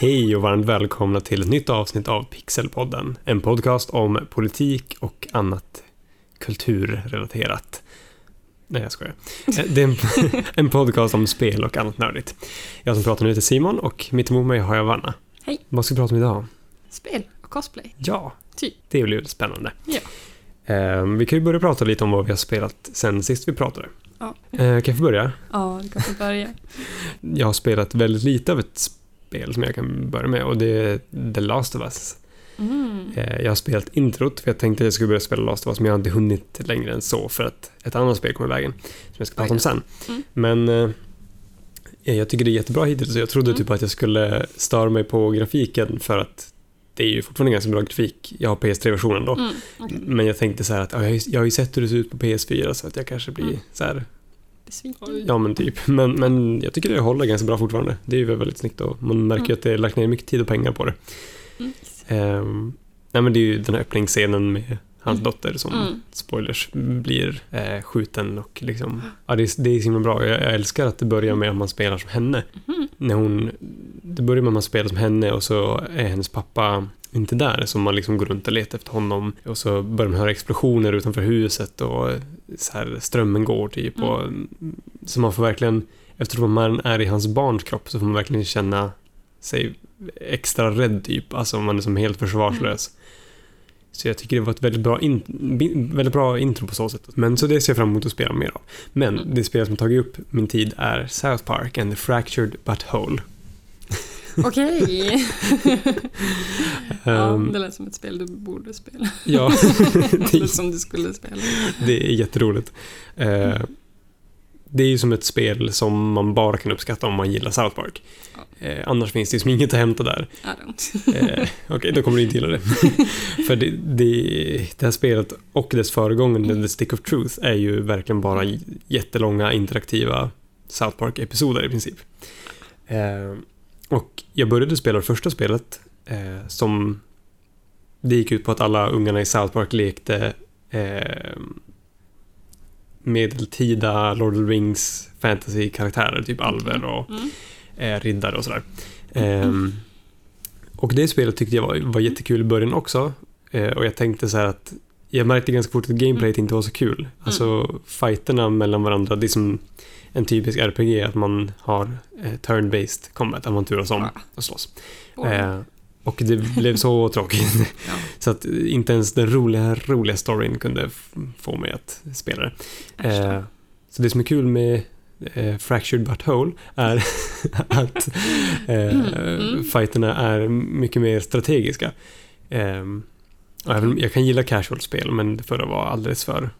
Hej och varmt välkomna till ett nytt avsnitt av Pixelpodden. En podcast om politik och annat kulturrelaterat. Nej, jag skojar. Eh, Det är en, en podcast om spel och annat nördigt. Jag som pratar nu heter Simon och mitt emot mig har jag Vanna. Hej. Vad ska vi prata om idag? Spel och cosplay. Ja, Typ. det blir väldigt spännande. Ja. Eh, vi kan ju börja prata lite om vad vi har spelat sen sist vi pratade. Ja. Eh, kan jag få börja? Ja, du kan få börja. Jag har spelat väldigt lite av ett spel som jag kan börja med och det är The Last of Us. Mm. Eh, Jag har spelat introt för jag tänkte att jag skulle börja spela Last of Us men jag har inte hunnit längre än så för att ett annat spel kom i vägen som jag ska prata om sen. Mm. Men eh, jag tycker det är jättebra hittills och jag trodde Mm. typ att jag skulle störa mig på grafiken för att det är ju fortfarande ganska bra grafik. Jag har PS3-versionen då. Mm. okej. Men jag tänkte så här att jag har ju sett hur det ser ut på PS4 så att jag kanske blir Mm. så här, Besviken. ja men typ. Men, men jag tycker det håller ganska bra fortfarande. Det är ju väldigt snyggt och man märker Mm. att det är lagt ner mycket tid och pengar på det. Mm. Ehm, nej men det är ju den här öppningsscenen med hans Mm. dotter som, Mm. spoilers, blir eh, skjuten och liksom, ja det är, det är så himla bra. Jag, jag älskar att det börjar med att man spelar som henne. Mhm. När hon, det börjar med att man spelar som henne och så är hennes pappa inte där, så man liksom går runt och letar efter honom och så börjar man höra explosioner utanför huset och så här, strömmen går typ Mm. och så man får verkligen, eftersom man är i hans barns kropp så får man verkligen känna sig extra rädd typ, alltså man är som helt försvarslös. Så jag tycker det var ett väldigt bra, in, väldigt bra intro på så sätt. Men så det ser jag fram emot att spela mer av. Men Mm. det spel som tagit upp min tid är South Park and the Fractured But Whole. Okej. ja, Ehm, det lät som ett spel du borde spela. ja, Eller det, som du skulle spela. det är jätteroligt. Eh, det är ju som ett spel som man bara kan uppskatta om man gillar South Park. Ja. Eh, annars finns det ju som inget att hämta där. Eh, Okej, då kommer du inte gilla det. För det, det, det här spelet och dess föregångare, The Stick of Truth, är ju verkligen bara j- jättelånga interaktiva South Park-episoder i princip. Eh, och jag började spela det första spelet eh, som det gick ut på att alla ungarna i South Park lekte eh, medeltida Lord of the Rings fantasy-karaktärer, typ alver och Mm. eh, riddare och sådär. Ehm, och det spelet tyckte jag var, var jättekul i början också. Eh, och jag tänkte så här att jag märkte ganska fort att gameplayet inte var så kul. Alltså fighterna mellan varandra, det är som en typisk RPG att man har eh, turn-based combat, att man turas om och slåss. Boring. Eh, och det blev så tråkigt. Ja. Så att inte ens den roliga, roliga storyn kunde få mig att spela det. Eh, så det som är kul med eh, Fractured But Whole är att eh, Mm. fighterna är mycket mer strategiska. Även, jag kan gilla casual-spel, men det förra var alldeles för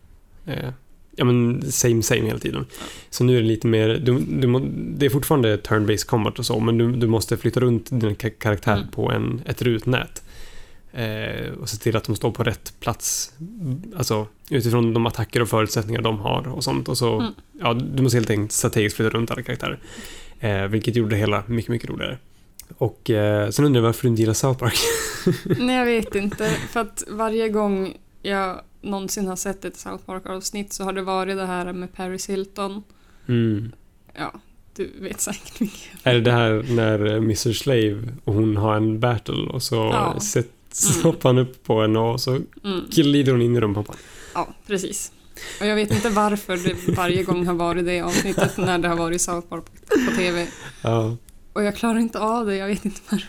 eh, ja, men same same hela tiden. Så nu är det lite mer, du, du, må- det är fortfarande turn-based combat och så, men du, du måste flytta runt din ka- karaktär Mm. på en, ett rutnät. Eh, och se till att de står på rätt plats. Alltså utifrån de attacker och förutsättningar de har och sånt. Och så, Mm. ja, du måste helt enkelt strategiskt flytta runt alla karaktärer. Eh, vilket gjorde det hela mycket, mycket roligare. Och eh, sen undrar jag varför du inte gillar South Park. Nej, jag vet inte. För att varje gång jag någonsin har sett ett South Park-avsnitt så har det varit det här med Paris Hilton. Mm. Ja, du vet säkert mycket. Är det det här när eh, Mr. Slave och hon har en battle och så Ja. sätts hoppar han upp på henne och så Mm. glider hon in i rumpan. Ja, precis. Och jag vet inte varför det varje gång har varit det avsnittet när det har varit South Park på TV. Ja, Och jag klarar inte av det, jag vet inte varför.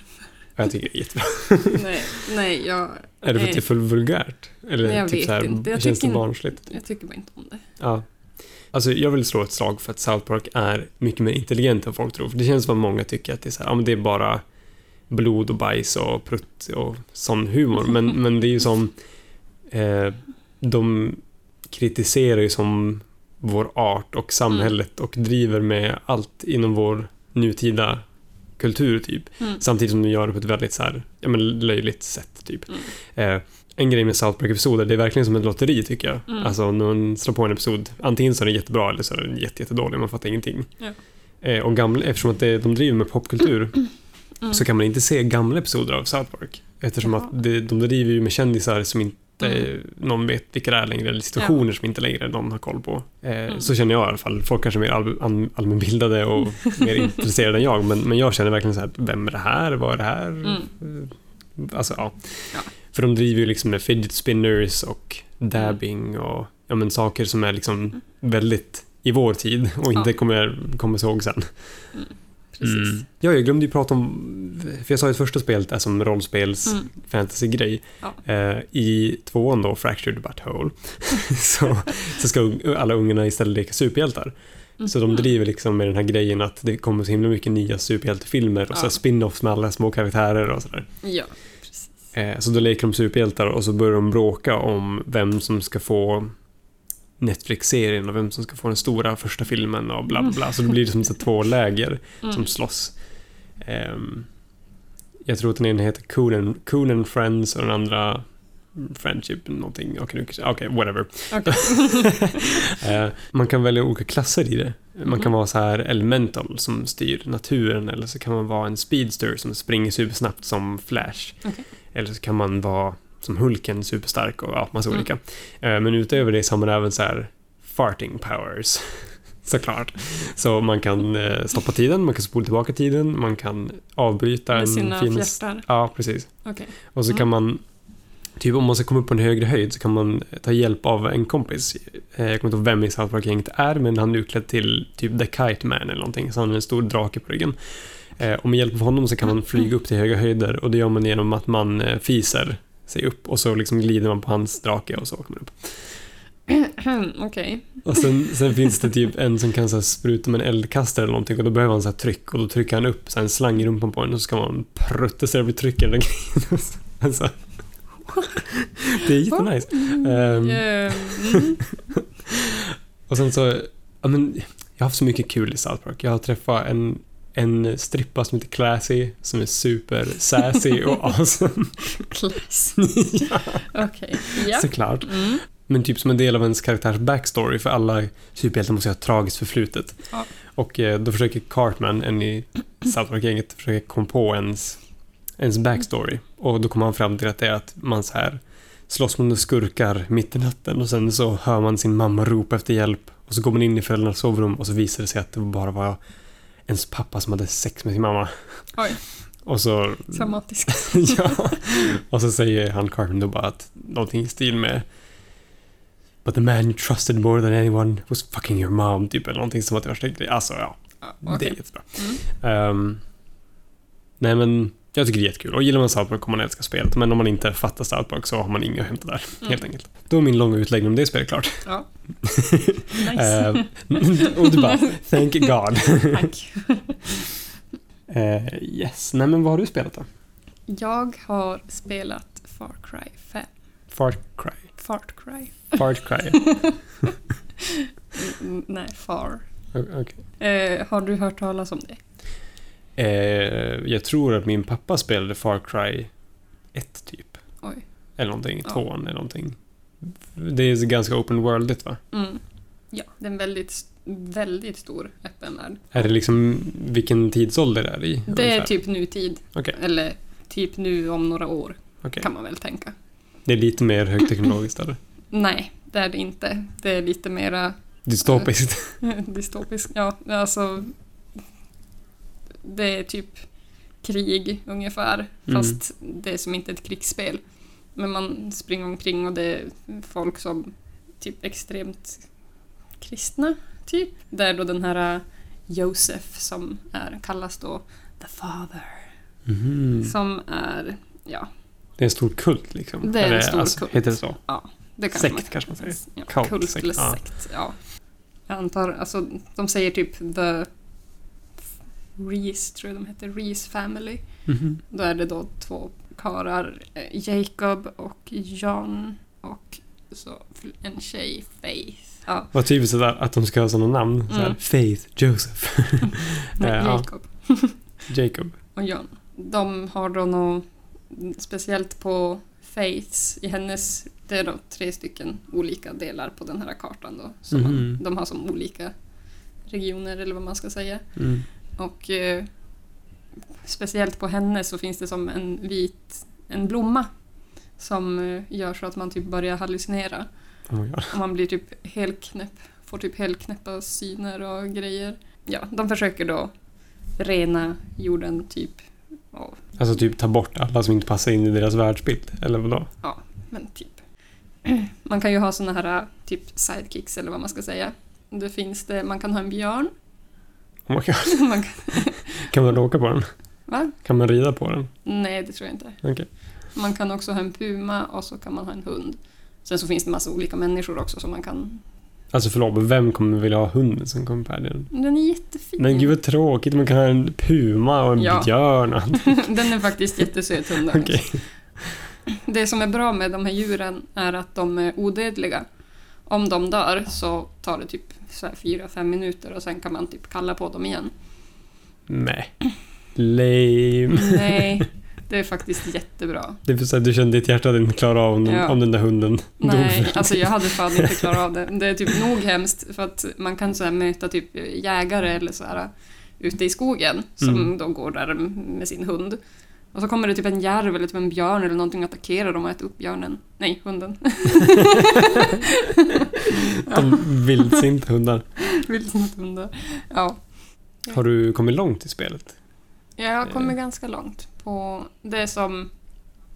jag tycker det är jättebra. Nej, nej jag, Är det för att det är för vulgärt? Eller Nej, jag typ vet så här, inte. Jag känns det barnsligt? jag tycker bara inte om det. Ja. Alltså jag vill slå ett slag för att South Park är mycket mer intelligent än folk tror. För det känns som att många tycker att det är så här, ja men det är bara blod och bajs och prutt och sån humor. Men, men det är ju som... Eh, de kritiserar ju som vår art och samhället och driver med allt inom vår nutida kultur typ. Mm. Samtidigt som de gör det på ett väldigt så här, ja, men löjligt sätt typ. Mm. Eh, en grej med South Park-episoder, det är verkligen som ett lotteri tycker jag. Mm. Alltså när man slår på en episod, antingen så är den jättebra eller så är den jätte, jättedålig, man fattar ingenting. Ja. Eh, och gamla, eftersom att det, de driver med popkultur Mm. så kan man inte se gamla episoder av South Park. Eftersom Jaha. att det, de driver ju med kändisar som inte inte Mm. någon vet vilka det är längre, eller situationer som inte längre någon har koll på. Eh, Mm. Så känner jag i alla fall. Folk kanske är mer all, all, allmänbildade och mer intresserade än jag, men, men jag känner verkligen så här, vem är det här? Vad är det här? Mm. Eh, Alltså, ja. Ja. För de driver ju liksom med fidget spinners och dabbing och ja, men saker som är liksom väldigt i vår tid och inte Ja. kommer komma ihåg sen. Precis. Mm. Ja, jag glömde ju prata om, för jag sa ju att första spelet är som rollspels Mm. fantasy-grej. Ja. Eh, I tvåan då, Fractured But Whole, så, så ska alla ungarna istället leka superhjältar. Så de driver liksom med den här grejen att det kommer så himla mycket nya superhjältefilmer och så Ja. spin-offs med alla små karaktärer och sådär. Ja, precis. Eh, så då leker de superhjältar och så börjar de bråka om vem som ska få Netflix-serien och vem som ska få den stora första filmen och bla bla bla. Så det blir liksom så två läger Mm. som slåss. Ehm, jag tror att den ena heter Coon and, Coon and Friends och den andra Friendship någonting. Okej, okay, okay, whatever. Okej. Eh, man kan välja olika klasser i det. Man kan Mhm. vara så här elemental som styr naturen eller så kan man vara en speedster som springer supersnabbt som Flash. Okej. Eller så kan man vara som Hulken superstark och ja, massa Mm. olika. Eh, men utöver det så har man även så här farting powers. Såklart. Så man kan eh, stoppa tiden, man kan spola tillbaka tiden, man kan avbryta Med en sina fiendes... fjärtar. Ja, precis. Okej. Och så Mm. kan man, typ om man ska komma upp på en högre höjd så kan man ta hjälp av en kompis. Eh, Jag kommer inte ihåg vem i South Park-gänget är, men han är utklädd till typ The Kite Man eller någonting, så han har en stor drake på ryggen. Och med hjälp av honom så kan man flyga upp till höga höjder och det gör man genom att man fiser sig upp och så liksom glider man på hans drake och så åker man upp. Okej. Och sen, sen finns det typ en som kan så här, spruta med en eldkastare eller någonting och då behöver han så här, tryck och då trycker han upp så här, en slang i rumpan på en och så ska man prutta sig över trycken. alltså, det är jättenice. Mm. Och sen så, ja men, jag har haft så mycket kul i South Park. Jag har träffat en, en strippa som heter Classy, som är super sassy och awesome. Klass. ja, Okej. Ja. såklart. Mm. Men typ som en del av ens karaktärs backstory, för alla superhjältar måste ju ha ett tragiskt förflutet. Ja. Och eh, då försöker Cartman, en i South Park-gänget, försöka komma på ens, ens backstory. Och då kommer han fram till att det är att man så här slåss mot skurkar mitt i natten och sen så hör man sin mamma ropa efter hjälp och så går man in i föräldrarnas sovrum och så visar det sig att det bara var ens pappa som hade sex med sin mamma. Oj. Och så... Dramatiskt. ja. Och så säger han då bara att någonting i stil med But the man you trusted more than anyone was fucking your mom, typ eller någonting som att det var grej. Alltså ja, Ja, det är jättebra. Mm. Ehm, nej men, jag tycker det är jättekul. Och gillar man South Park kommer man älska spelet. Men om man inte fattar South Park så har man inget att hämta där, helt Mm. enkelt. Då är min långa utläggning om det spelet klart. Ja. Nice. Ehm, och du bara, thank God. Tack. Eh, yes, nej men vad har du spelat då? Jag har spelat Far Cry 5. Far Cry. Fart Cry. Fart Cry. Mm, Nej, Far. O- okej. Eh, har du hört talas om det? Eh, jag tror att min pappa spelade Far Cry 1 typ. Oj. Eller någonting, Ja. tvåan eller någonting. Det är ganska open worldigt va? Mm. Ja, det är en väldigt, väldigt stor öppen värld. Är det liksom vilken tidsålder är det i? Det är ungefär? typ nutid. Okej. Eller typ nu om några år, Okej. kan man väl tänka. Det är lite mer högteknologiskt eller? Nej, det är det inte. Det är lite mera Dystopiskt. dystopiskt. Ja, alltså... Det är typ krig ungefär, Mm. fast det är som inte ett krigsspel. Men man springer omkring och det är folk som typ extremt kristna, typ. Där då den här äh, Josef som är, kallas då The Father. Mhm. Som är, ja, Det är en stor kult liksom? Det är en Eller, stor kult. Heter det så? det kan Sekt man kanske man säger. Ja, Kult, kult sekt, eller ja. sekt, ja. Jag antar, alltså de säger typ the Reese, tror jag de heter, Reese Family. Mhm. Då är det då två karlar, eh, Jacob och John och så en tjej, Faith. Ja, Vad typiskt att, att de ska ha sådana namn. Så här, Mm. Faith, Joseph, nej, ja. Jacob Jacob. och John. De har då något speciellt på Faiths, i hennes, det är då tre stycken olika delar på den här kartan då. Som man, Mhm. de har som olika regioner eller vad man ska säga. Mm. Och eh, speciellt på henne så finns det som en vit en blomma som eh, gör så att man typ börjar hallucinera. Oh. Och man blir typ helt knäpp. Får typ helt knäppa syner och grejer. Ja, de försöker då rena jorden typ. Och, Alltså typ ta bort alla som inte passar in i deras världsbild, eller vadå? men typ. Man kan ju ha såna här typ sidekicks eller vad man ska säga. Det finns det, man kan ha en björn. Oh my God. Man kan, Kan man åka på den? va? Kan man rida på den? Nej, det tror jag inte. Okej. Man kan också ha en puma och så kan man ha en hund. Sen så finns det massa olika människor också som man kan... Alltså förlåt, vem kommer vilja ha hunden som kompanjon? Den är jättefin. Men gud vad tråkigt, man kan ha en puma och en Ja. björn. Den är faktiskt jättesöt hunden. Okej. Det som är bra med de här djuren är att de är odödliga. Om de dör så tar det typ så här fyra, fem minuter och sen kan man typ kalla på dem igen. Nej. Lame. Nej, det är faktiskt jättebra. Det är för att du kände ditt hjärta att inte klarar av om, Ja. om den där hunden dog. Nej, för- alltså jag hade fan inte klarat av det. Det är typ nog hemskt för att man kan så möta typ jägare eller så här ute i skogen som Mm. då går där med sin hund. Och så kommer det typ en järv eller typ en björn eller någonting och attackerar dem och äter upp björnen. Nej, hunden. De vildsinta hundar. Vildhundar. Ja. Har du kommit långt i spelet? Jag har kommit Eh. ganska långt på det är som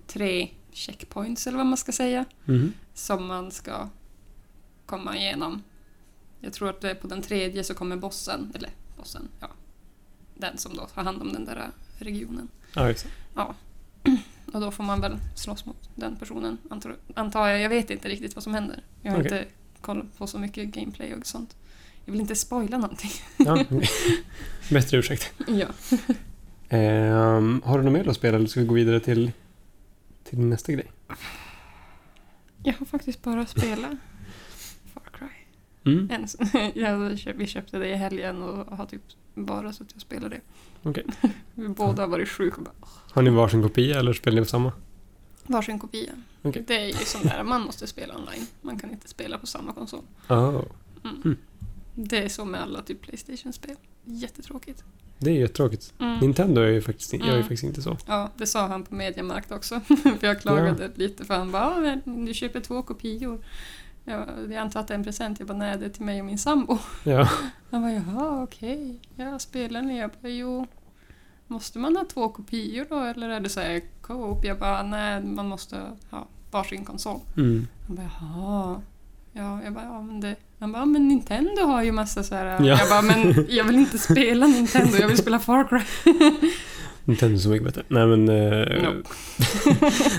tre checkpoints eller vad man ska säga Mhm. som man ska komma igenom. Jag tror att det är på den tredje så kommer bossen, eller bossen, ja. Den som då tar hand om den där regionen. Ja, just det. Och då får man väl slåss mot den personen, antar, antar jag. Jag vet inte riktigt vad som händer. Jag har Okej. inte kollat på så mycket gameplay och sånt. Jag vill inte spoila någonting. Ja. Bättre ursäkt. ja. Ehm, har du något mer att spela eller ska vi gå vidare till, till nästa grej? Jag har faktiskt bara spelat. Mm. Ens. Jag, köp- vi köpte det i helgen och har typ bara suttit och spelat det. Okej. Vi båda har varit sjuka bara Har ni varsin kopia eller spelar ni på samma? varsin kopia. Okej. Det är ju sån där, man måste spela online. Man kan inte spela på samma konsol. Oh. Mm. Det är så med alla typ Playstation-spel. Jättetråkigt. Det är jättetråkigt. Mm. Nintendo är ju faktiskt, jag är ju Mm. faktiskt inte så. Ja, det sa han på Mediamarkt också. för jag klagade lite för han bara, "Ja, men du köper två kopior. Jag, jag antar att det är en present. Jag bara, nej det är till mig och min sambo. Ja. Han bara, jaha okej. Ja, spelar ni? Jag bara, jo. Måste man ha två kopior då eller är det så här co-op? Jag bara, nej man måste ha varsin konsol. Mm. Han bara, jaha. Ja, jag bara, ja men det... Han bara, men Nintendo har ju massa så här... Ja. Jag bara, men jag vill inte spela Nintendo, jag vill spela Far Cry. Nintendo mycket bättre. Nej men... eh, No.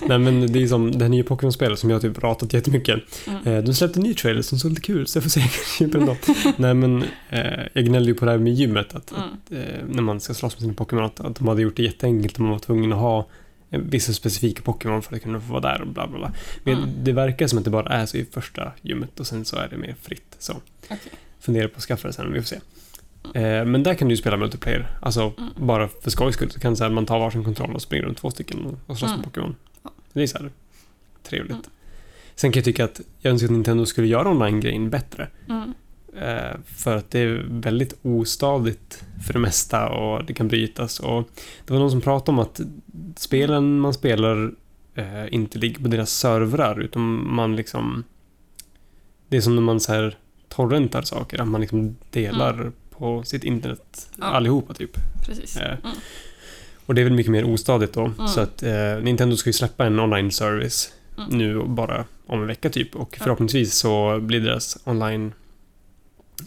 nej men det är som det här nya Pokémon-spelet som jag har typ ratat jättemycket. Mm. Eh, de släppte en ny trailer som såg lite kul så jag får se jag köper den då. Nej men eh, jag gnällde ju på det här med gymmet att, Mm. att eh, när man ska slåss med sina Pokémon att, att de hade gjort det jätteenkelt och man var tvungen att ha eh, vissa specifika Pokémon för att kunna få vara där och bla bla bla. Men Mm. det verkar som att det bara är så i första gymmet och sen så är det mer fritt. Så Okej. funderar på att skaffa det sen, vi får se. Eh, men där kan du ju spela multiplayer. Alltså Mm. bara för skojs skull så kan så här, man ta varsin kontroll och springa runt två stycken och, slåss Mm. med Pokémon. Det är så här trevligt. Mm. Sen kan jag tycka att jag önskar att Nintendo skulle göra online-grejen bättre. Mm. Eh, för att det är väldigt ostadigt för det mesta och det kan brytas. Och det var någon som pratade om att spelen man spelar eh, inte ligger på deras servrar utan man liksom... Det är som när man så här torrentar saker, att man liksom delar på sitt internet Ja. allihopa typ. Precis. Eh, Mm. Och det är väl mycket mer ostadigt då. Mm. Så att eh, Nintendo ska ju släppa en online-service Mm. nu bara om en vecka typ. Och förhoppningsvis så blir deras online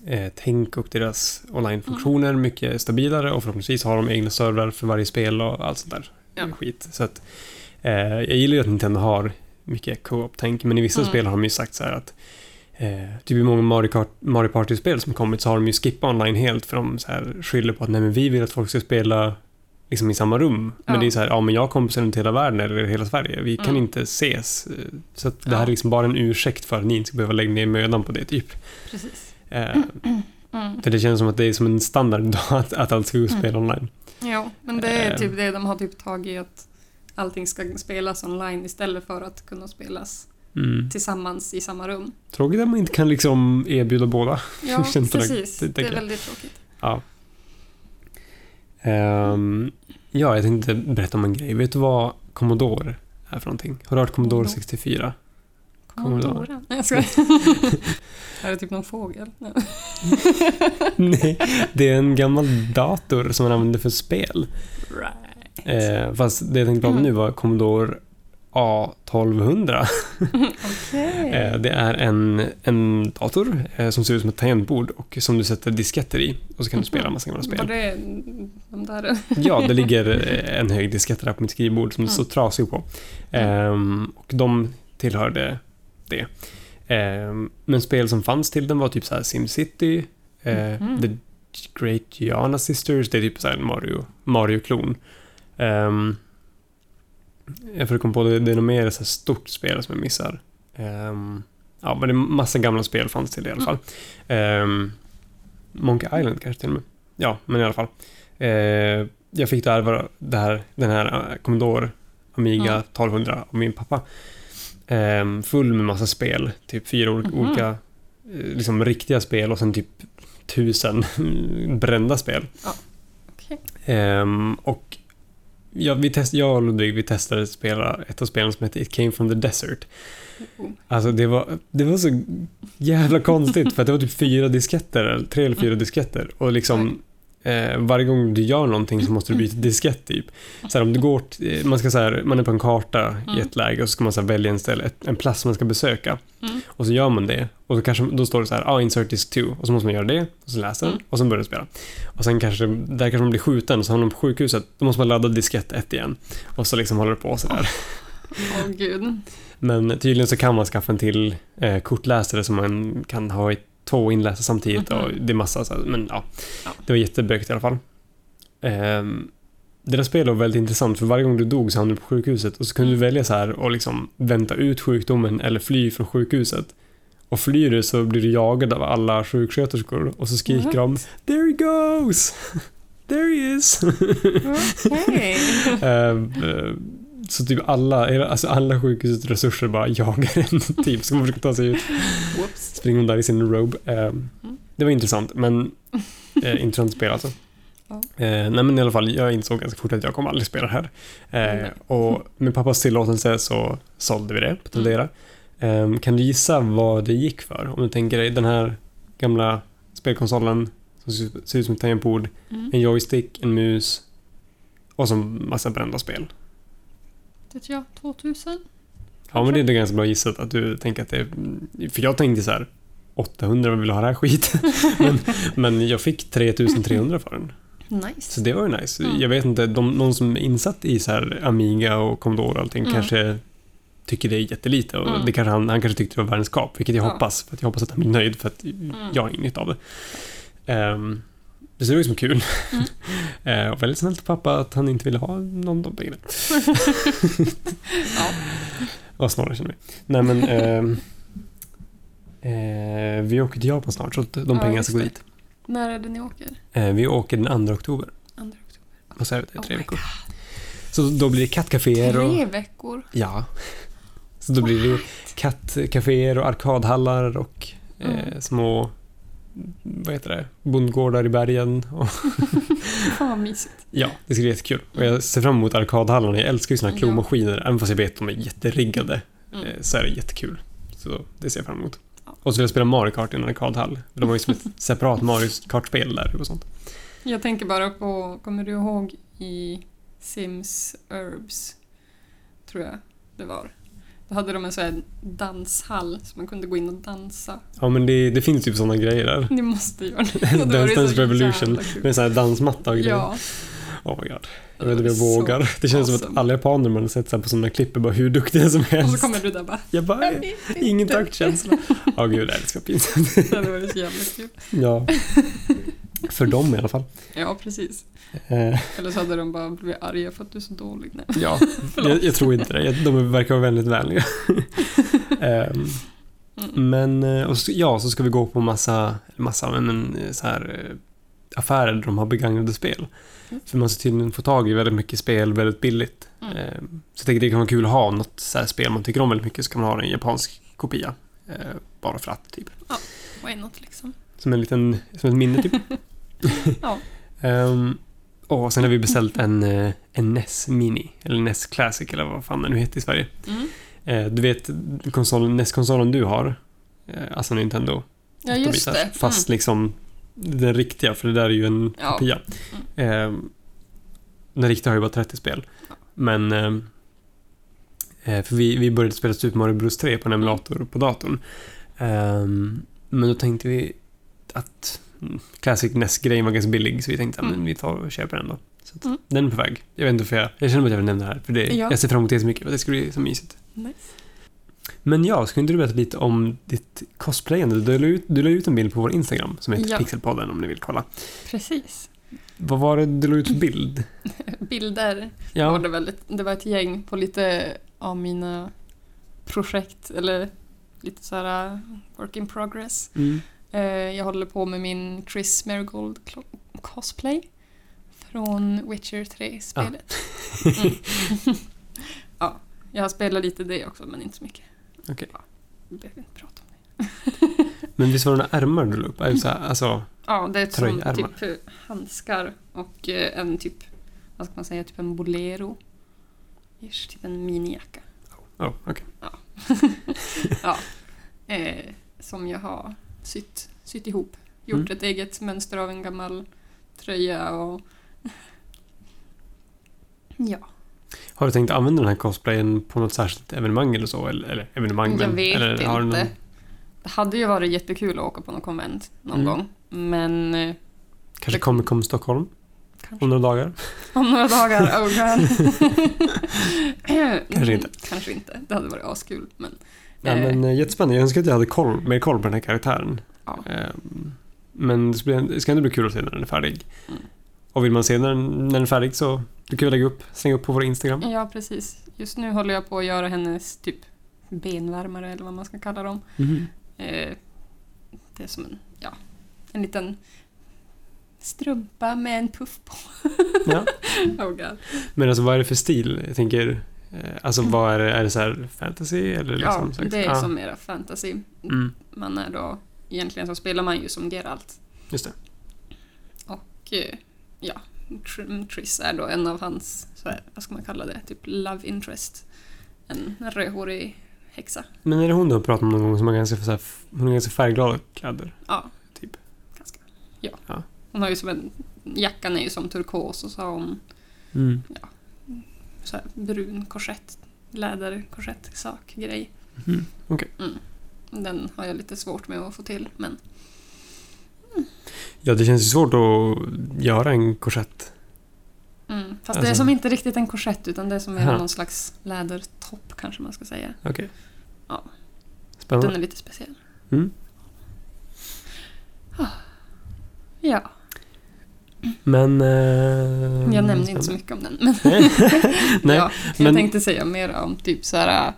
eh, tänk och deras online-funktioner Mm. mycket stabilare och förhoppningsvis har de egna servrar för varje spel och allt sånt där Ja. skit. Så att eh, jag gillar ju att Nintendo har mycket co-op-tänk men i vissa Mm. spel har de ju sagt så här att Eh, typ i många Mario, Kart, Mario Party-spel som kommit så har de ju skippat online helt för de så här skyller på att nej men vi vill att folk ska spela liksom i samma rum. Men Ja. det är så här, ja men jag har kompisar runt hela världen eller hela Sverige. Vi kan Mm. inte ses. Eh, Så att det Ja. här är liksom bara en ursäkt för att ni inte ska behöva lägga ner mödan på det typ. Precis. Eh, Mm. för det känns som att det är som en standard idag att, att allt ska gå Mm. spela online. Ja, men det är Eh. typ det de har typ tagit att allting ska spelas online istället för att kunna spelas Mm. tillsammans i samma rum. Tråkigt att man inte kan liksom erbjuda båda. Ja, precis. det Det, är väldigt tråkigt. Ja. Ehm, ja, jag tänkte berätta om en grej. Vet du vad Commodore är för någonting? Har du hört Commodore Commodore. 64? Commodore. Nej, jag skojar. är det typ någon fågel? Nej. Nej, det är en gammal dator som man använder för spel. Right. Eh, fast det jag tänkte prata om nu var Commodore A1200. Okej. Eh, det är en, en dator eh, som ser ut som ett tangentbord och som du sätter disketter i och så kan du spela en massa gamla Var spel. det de där? Ja, det ligger eh, en hög diskett där på mitt skrivbord som det står Mm. trasig på. Ehm, och de tillhörde det. Ehm, men spel som fanns till den var typ så här SimCity, eh, Mhm. The Great Giana Sisters, det är typ så här Mario, Mario-klon. Um, jag får komma på det, det är nog mer så här stort spel som jag missar. Ehm, ja, men det är massa gamla spel fanns till det i alla fall. Ehm, Monkey Island kanske till och med. Ja, men i alla fall. Eh, jag fick då ärva det här, den här eh, Commodore Amiga Mm. 1200 av min pappa. Ehm, full med massa spel. Typ fyra Mhm. olika eh, liksom riktiga spel och sen typ tusen brända spel. Okej. Ehm, och ja, vi test, jag och Ludvig vi testade att spela ett av spelen som heter It came from the desert. Alltså det var, det var så jävla konstigt för att det var typ fyra disketter, eller tre eller fyra disketter. Och liksom eh, varje gång du gör någonting så måste du byta diskett typ. Så om du går, t- man, ska, så här, man är på en karta i Mm. ett läge och så ska man så här, välja en, ställe, ett, en plats man ska besöka. Mm. Och så gör man det. Och så kanske, då står det så här, ah, insert is to. Och så måste man göra det. Och så läser den. Mm. Och så börjar den spela. Och sen kanske, där kanske man blir skjuten. Så hamnar man på sjukhuset. Då måste man ladda diskett 1 igen. Och så liksom håller det på sådär. Åh gud. Men tydligen så kan man skaffa en till eh, kortläsare som man kan ha i två inläsare samtidigt. Mhm. Och det är massa så här, men ja. Ja. Det var jättebökigt i alla fall. Ehm, det där spelet var väldigt intressant för varje gång du dog så hamnade du på sjukhuset och så kunde du Mm. välja så här och liksom vänta ut sjukdomen eller fly från sjukhuset. Och flyr du så blir du jagad av alla sjuksköterskor och så skriker What? de “There he goes! There he is!” Okej. Ehm, eh, Så typ alla, alltså alla sjukhusets resurser bara jagar en typ som försöker ta sig ut. Whoops. Springer hon där i sin robe. Ehm, Mm. Det var intressant, men eh, intressant spel alltså. Eh, nej men i alla fall, jag insåg ganska fort att jag kommer aldrig spela det här. Eh, Nej. och med pappas tillåtelse så sålde vi det på Tradera. Ehm, kan du gissa vad det gick för? Om du tänker dig den här gamla spelkonsolen som ser ut som ett tangentbord, Mm. en joystick, en mus och så massa brända spel. Vet jag, 2000? Ja, men det är det ganska bra gissat att du tänker att det är... För jag tänkte så här 800, vad vill ha det här skit? men, men jag fick 3300 för den. Nice. Så det var ju nice. Mm. Jag vet inte, de, någon som är insatt i så här Amiga och Commodore och allting Mm. kanske tycker det är jättelite och Mm. det kanske han, han kanske tyckte det var världens kap, vilket jag Ja. hoppas. För att jag hoppas att han blir nöjd för att jag har inget av det. Um, det ser ut som kul. Mm. Eh, och väldigt snällt av pappa att han inte ville ha någon av de pengarna. Ja. Vad snarare känner vi. Nej men... ehm, eh, vi åker till Japan snart så att de Ja, pengarna ska gå dit. När är det ni åker? Eh, vi åker den 2 oktober. 2 oktober. Och så är det Oh tre my veckor. Så då blir det kattcaféer och... Tre veckor? Ja. Så då blir det kattcaféer och arkadhallar och eh, Mm. små... Vad heter det? Bondgårdar i bergen. Fan vad mysigt. ja, det ska bli jättekul. Och jag ser fram emot arkadhallarna. Jag älskar ju såna här Ja. klomaskiner. Även fast jag vet att de är jätteriggade. Mm. eh, Så är det jättekul. Så det ser jag fram emot. Ja. Och så vill jag spela Mario Kart i en arkadhall. De har ju som ett separat Mario Kart-spel där och sånt. Jag tänker bara på, kommer du ihåg i Sims Herbs? Tror jag det var. Då hade de en sån här danshall så man kunde gå in och dansa. Ja men det, det finns typ såna grejer där. Ni måste göra det. Dance Och var Dance Revolution. Med en sån här dansmatta och grejer. Ja. Oh my god. Jag vet inte om jag var vågar. Det känns som att awesome. alla japaner man har sett så här på sådana klipp är bara hur duktiga som Och helst. så kommer du där bara... Jag bara, ingen taktkänsla. Ja gud, det är så pinsamt. Det varit så jävla kul. Ja. För dem i alla fall. Ja, precis. Eh, Eller så hade de bara blivit arga för att du är så dålig. Nej. ja, jag, jag tror inte det. De verkar vara väldigt vänliga. Ehm, Mm. Men, eh, och så, ja, så ska vi gå på massa, massa men, eh, så här, eh, affärer där de har begagnade spel. Mm. För man ska tydligen få tag i väldigt mycket spel väldigt billigt. Mm. Ehm, Så jag tänker det kan vara kul att ha något så här spel man tycker om väldigt mycket så kan man ha en japansk kopia. Eh, Bara för att, typ. Why not liksom? Som en liten, som ett minne typ. Ja. Ehm, Och sen har vi beställt en, eh, en NES Mini, eller NES Classic eller vad fan den nu heter i Sverige. Mm. Eh, Du vet konsolen, NES-konsolen du har, eh, alltså Nintendo. Ja, just 8-bitars, det. Fast liksom den riktiga, för det där är ju en Ja. kopia. Eh, den riktiga har ju bara 30 spel. Men... Eh, eh, för vi, vi började spela Super Mario Bros 3 på en emulator på datorn. Ehm, men då tänkte vi att mm, Classic NES-grejen var ganska billig, så vi tänkte att Mm. men vi tar och köper den då. Så Mm. Den är på väg. Jag vet inte för jag, jag känner att jag vill nämna det här, för det, Ja. jag ser fram emot det så mycket, det ska bli så mysigt. Nice. Men ja, ska inte du berätta lite om ditt cosplayande? Du la ut, du la ut en bild på vår Instagram som heter Ja. Pixelpodden om ni vill kolla. Precis. Vad var det du la ut för bild? Bilder var Ja, det väldigt. Det var ett gäng på lite av mina projekt, eller lite så här work in progress. mm. Eh, Jag håller på med min Chris Marigold cosplay från Witcher 3-spelet. Mm. ja, jag har spelat lite det också, men inte så mycket. Okej. Ja, vi behöver inte prata om det. Men visst var det några ärmar du la upp? Alltså, Ja, det är som typ eh, handskar och eh, en typ, vad ska man säga, typ en bolero. Ish, typ en minijacka. oh, okej. Ja, eh, som jag har sytt, sytt ihop. Gjort Mm. ett eget mönster av en gammal tröja och... Ja, Har du tänkt använda den här cosplayen på något särskilt evenemang eller så? Eller, eller evenemang, jag men, vet eller, inte. någon, Det hade ju varit jättekul att åka på någon konvent någon Mm. gång. Men eh, kanske Det- Comic Con Stockholm kanske om några dagar? om några dagar. Oh god. Kanske inte. Kanske inte. Det hade varit askul. Men, Ja, eh, men eh, jättespännande. Jag önskar att jag hade koll, mer koll på den här karaktären. ja. Ehm, Men det ska ändå bli kul att se när den är färdig. Mm. Och vill man se när den, när den är färdig så du kan vi lägga upp, slänga upp på vår Instagram. ja, precis. Just nu håller jag på att göra hennes typ benvärmare eller vad man ska kalla dem. Eh, det är som en, ja, en liten strumpa med en puff på. Ja. Oh god. Men alltså vad är det för stil? Jag tänker, eh, alltså vad är det? Är det så här fantasy eller Ja, liksom? slags- det är ja. som mera fantasy. Mm, Man är då, egentligen så spelar man ju som Geralt. just det. Och eh, ja, Tr- Triss är då en av hans, så här, vad ska man kalla det, typ love interest. En rödhårig häxa. Men är det hon du har pratat om någon gång som har ganska, så här, hon har ganska färgglada kläder? Ja, Typ. ganska. Ja. Ja. Hon har ju som en, jackan är ju som turkos och så har hon Mm. Så här brun korsett, läderkorsett sak grej. Mhm. Okej. Mm. Den har jag lite svårt med att få till, men Ja, det känns ju svårt att göra en korsett. mm. Fast Alltså- det är som inte riktigt en korsett utan det är som Aha. någon slags lädertopp kanske man ska säga. Okej. Ja. Spännande. Den är lite speciell. Mm. Ja, Men... Eh, jag nämnde inte så mycket om den. Men Nej, Nej, ja, men- Jag tänkte säga mer om typ så här,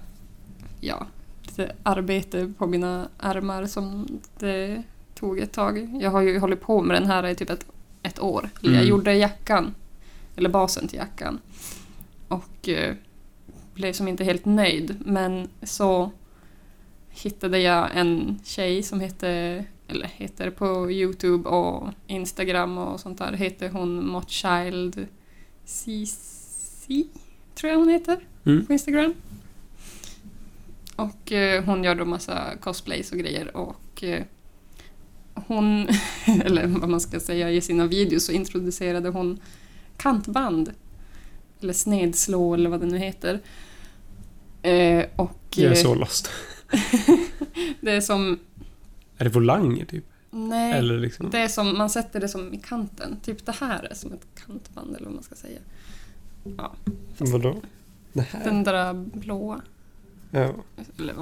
ja, lite arbete på mina armar som det tog ett tag. Jag har ju hållit på med den här i typ ett, ett år. Eller Jag Mm. gjorde jackan, eller basen till jackan. Och eh, blev som inte helt nöjd. Men så hittade jag en tjej som heter, eller heter på Youtube och Instagram och sånt där, heter hon Motchild CC, tror jag hon heter, Mm. på Instagram. Och eh, hon gör då massa cosplays och grejer och eh, hon, eller vad man ska säga, i sina videos så introducerade hon kantband. Eller snedslå eller vad det nu heter. Eh, och Jag är eh, så lost. det är som, Är det volanger typ? nej, liksom... det är som, man sätter det som i kanten. Typ det här är som ett kantband eller vad man ska säga. Ja, Vadå? Det här? den där blåa. Ja.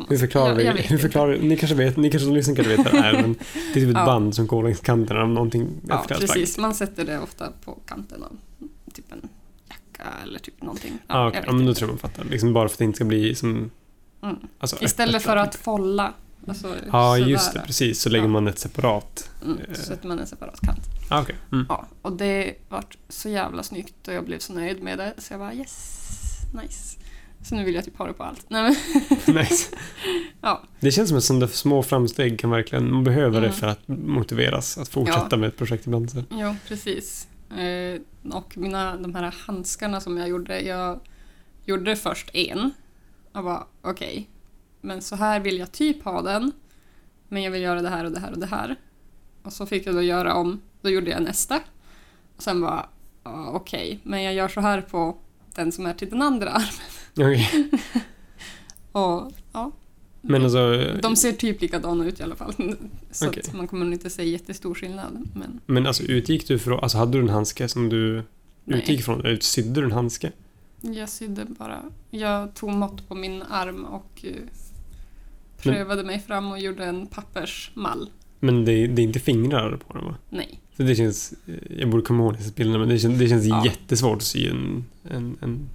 Hur förklarar vi? Hur förklarar, ni kanske vet, ni kanske som lyssnar kanske vet vad det är, men det är typ ett Ja. band som går längs kanten av någonting. Ja, precis. Man sätter det ofta på kanten av typ en jacka eller typ någonting. Ja, okej. vet ja, men då tror jag man fattar. Liksom bara för att det inte ska bli som... Mm. Alltså, Istället öppet för att folla. Alltså, Ja, just det. Precis. Så lägger Ja. man ett separat. Mm, Eh. så sätter man en separat kant. Ah, okej. Mm. Ja, och det vart så jävla snyggt och jag blev så nöjd med det. Så jag bara yes, nice. Så nu vill jag typ ha det på allt. Nej, nice. Ja. Det känns som att sådana små framsteg kan verkligen... Man behöver det Mm. för att motiveras att fortsätta Ja. med ett projekt ibland. Så. jo, precis. Eh, och mina, de här handskarna som jag gjorde, jag gjorde först en. Och bara okej, men så här vill jag typ ha den. Men jag vill göra det här och det här och det här. Och så fick jag då göra om, då gjorde jag nästa. Och sen bara, ja, okej, men jag gör så här på den som är till den andra armen. Okej. Och ja, Men alltså, de ser typ likadana ut i alla fall. Så att man kommer nog inte se jättestor skillnad. Men men alltså utgick du från, alltså hade du en handske som du nej. utgick från, eller sydde du en handske? Jag sydde bara. Jag tog mått på min arm och eh, prövade mig fram och gjorde en pappersmall. Men det, det är inte fingrar på den va? Nej. Så det känns, jag borde komma ihåg dessa bilderna, men det känns, det känns Ja. jättesvårt att sy en, en, en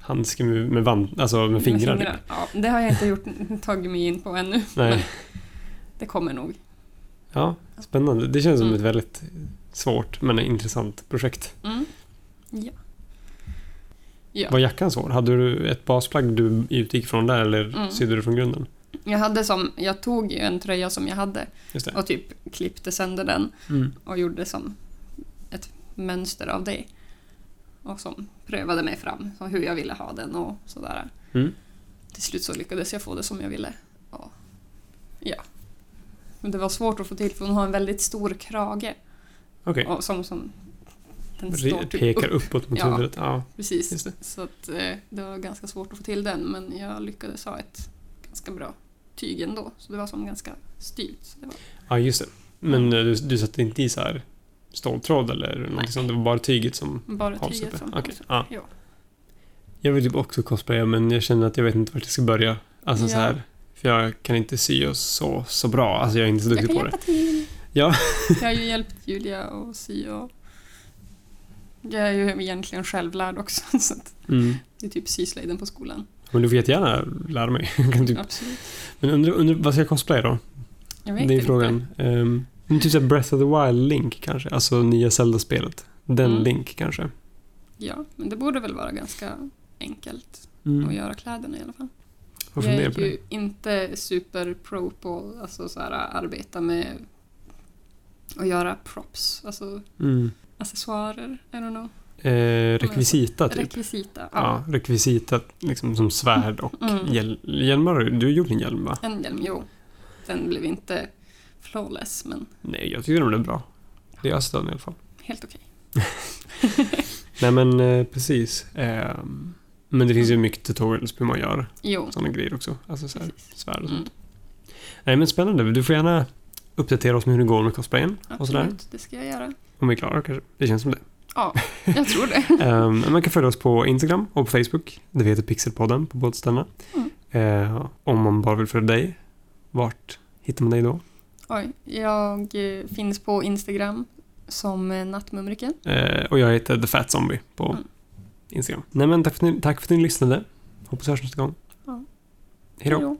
handske med, med, vant, alltså med fingrar. typ. Ja, det har jag inte gjort, tagit mig in på ännu. Nej. Det kommer nog. Ja, spännande. Det känns som Mm. ett väldigt svårt men intressant projekt. Mm. Ja. Ja. Var jackan svår? Hade du ett basplagg du utgick från där eller Mm. sydde du från grunden? Jag hade som, jag tog en tröja som jag hade och typ klippte sönder den Mm. och gjorde som ett mönster av det. Och som prövade mig fram, hur jag ville ha den och sådär. Mm. Till slut så lyckades jag få det som jag ville. Och, ja. Men det var svårt att få till för hon har en väldigt stor krage. Och som, som den står typ Pekar upp. uppåt mot Ja. huvudet. Ja, Precis. Så att, eh, det var ganska svårt att få till den men jag lyckades ha ett ganska bra tyg ändå. Så det var som ganska styvt. Så var, ja just det. Men eh, du, du satte inte i så här ståltråd eller någonting Nej. sånt? Det var bara tyget som bara tyget uppe? som Okej. Ja. Ja. Jag vill typ också cosplaya men jag känner att jag vet inte vart jag ska börja. Alltså så Ja. här. För jag kan inte sy och så, så bra. Alltså jag är inte så Jag duktig kan på det. hjälpa till. Ja. Jag har ju hjälpt Julia att sy och jag är ju egentligen självlärd också. Så att Mm. det är typ syslöjden på skolan. Men du får jättegärna lära mig. Typ, Absolut. men undrar, undrar, vad ska jag cosplaya då? Jag vet det är inte. frågan. Um, typ såhär Breath of the Wild-Link kanske. Alltså nya Zelda-spelet. Den Mm. Link kanske. Ja, men det borde väl vara ganska enkelt Mm. att göra kläderna i alla fall. Jag är ju inte super pro på alltså så här, arbeta med att göra props, alltså Mm. accessoarer, I don't know. Eh, rekvisita typ. Rekvisita. Ja, rekvisita liksom som svärd och Mm. hjäl hjälmar. Du gjorde en hjälm va? En hjälm, jo. Den blev inte flawless, men Nej, jag tycker den blev bra. Det är jag den i alla fall. helt okej. Nej men eh, precis. Ehm, men det finns ju mycket tutorials på hur man gör Jo, sådana grejer också. Alltså så här, svärd och Mm, sånt. Nej men spännande. Du får gärna uppdatera oss med hur det går med cosplayen och sådär. absolut, det ska jag göra. Om vi är klara kanske. Det känns som det. Ja, jag tror det. Ehm, man kan följa oss på Instagram och på Facebook. Det heter Pixelpodden på båda ställena. Mm. Eh, om man bara vill följa dig, vart hittar man dig då? Oj, jag eh, finns på Instagram som eh, Nattmumriken. Eh, och jag heter The Fat Zombie på Mm. Instagram. Nej men tack för, att ni- tack för att ni lyssnade. Hoppas vi hörs nästa gång. Ja. Hej då.